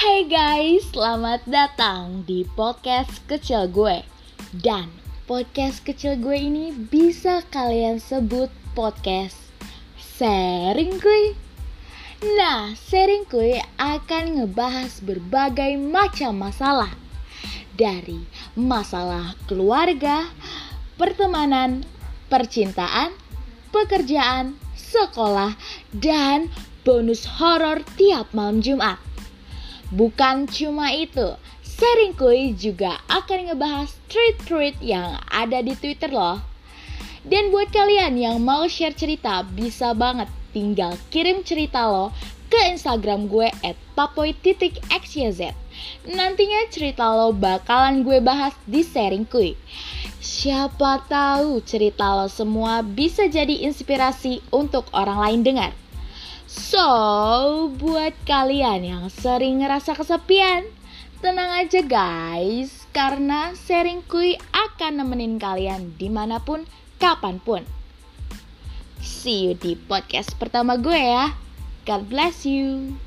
Hai guys, selamat datang di podcast kecil gue. Dan podcast kecil gue ini bisa kalian sebut podcast sharing kuy. Nah, sharing kuy akan ngebahas berbagai macam masalah. Dari masalah keluarga, pertemanan, percintaan, pekerjaan, sekolah, dan bonus horor tiap malam Jumat. Bukan cuma itu, sharing kuy juga akan ngebahas tweet-tweet yang ada di Twitter loh. Dan buat kalian yang mau share cerita, bisa banget tinggal kirim cerita lo ke Instagram gue at papoy.xyz. Nantinya cerita lo bakalan gue bahas di sharing kuy. Siapa tahu cerita lo semua bisa jadi inspirasi untuk orang lain dengar. So, buat kalian yang sering ngerasa kesepian, tenang aja guys, karena sharing kuy akan nemenin kalian di mana pun, kapan pun. See you di podcast pertama gue ya. God bless you.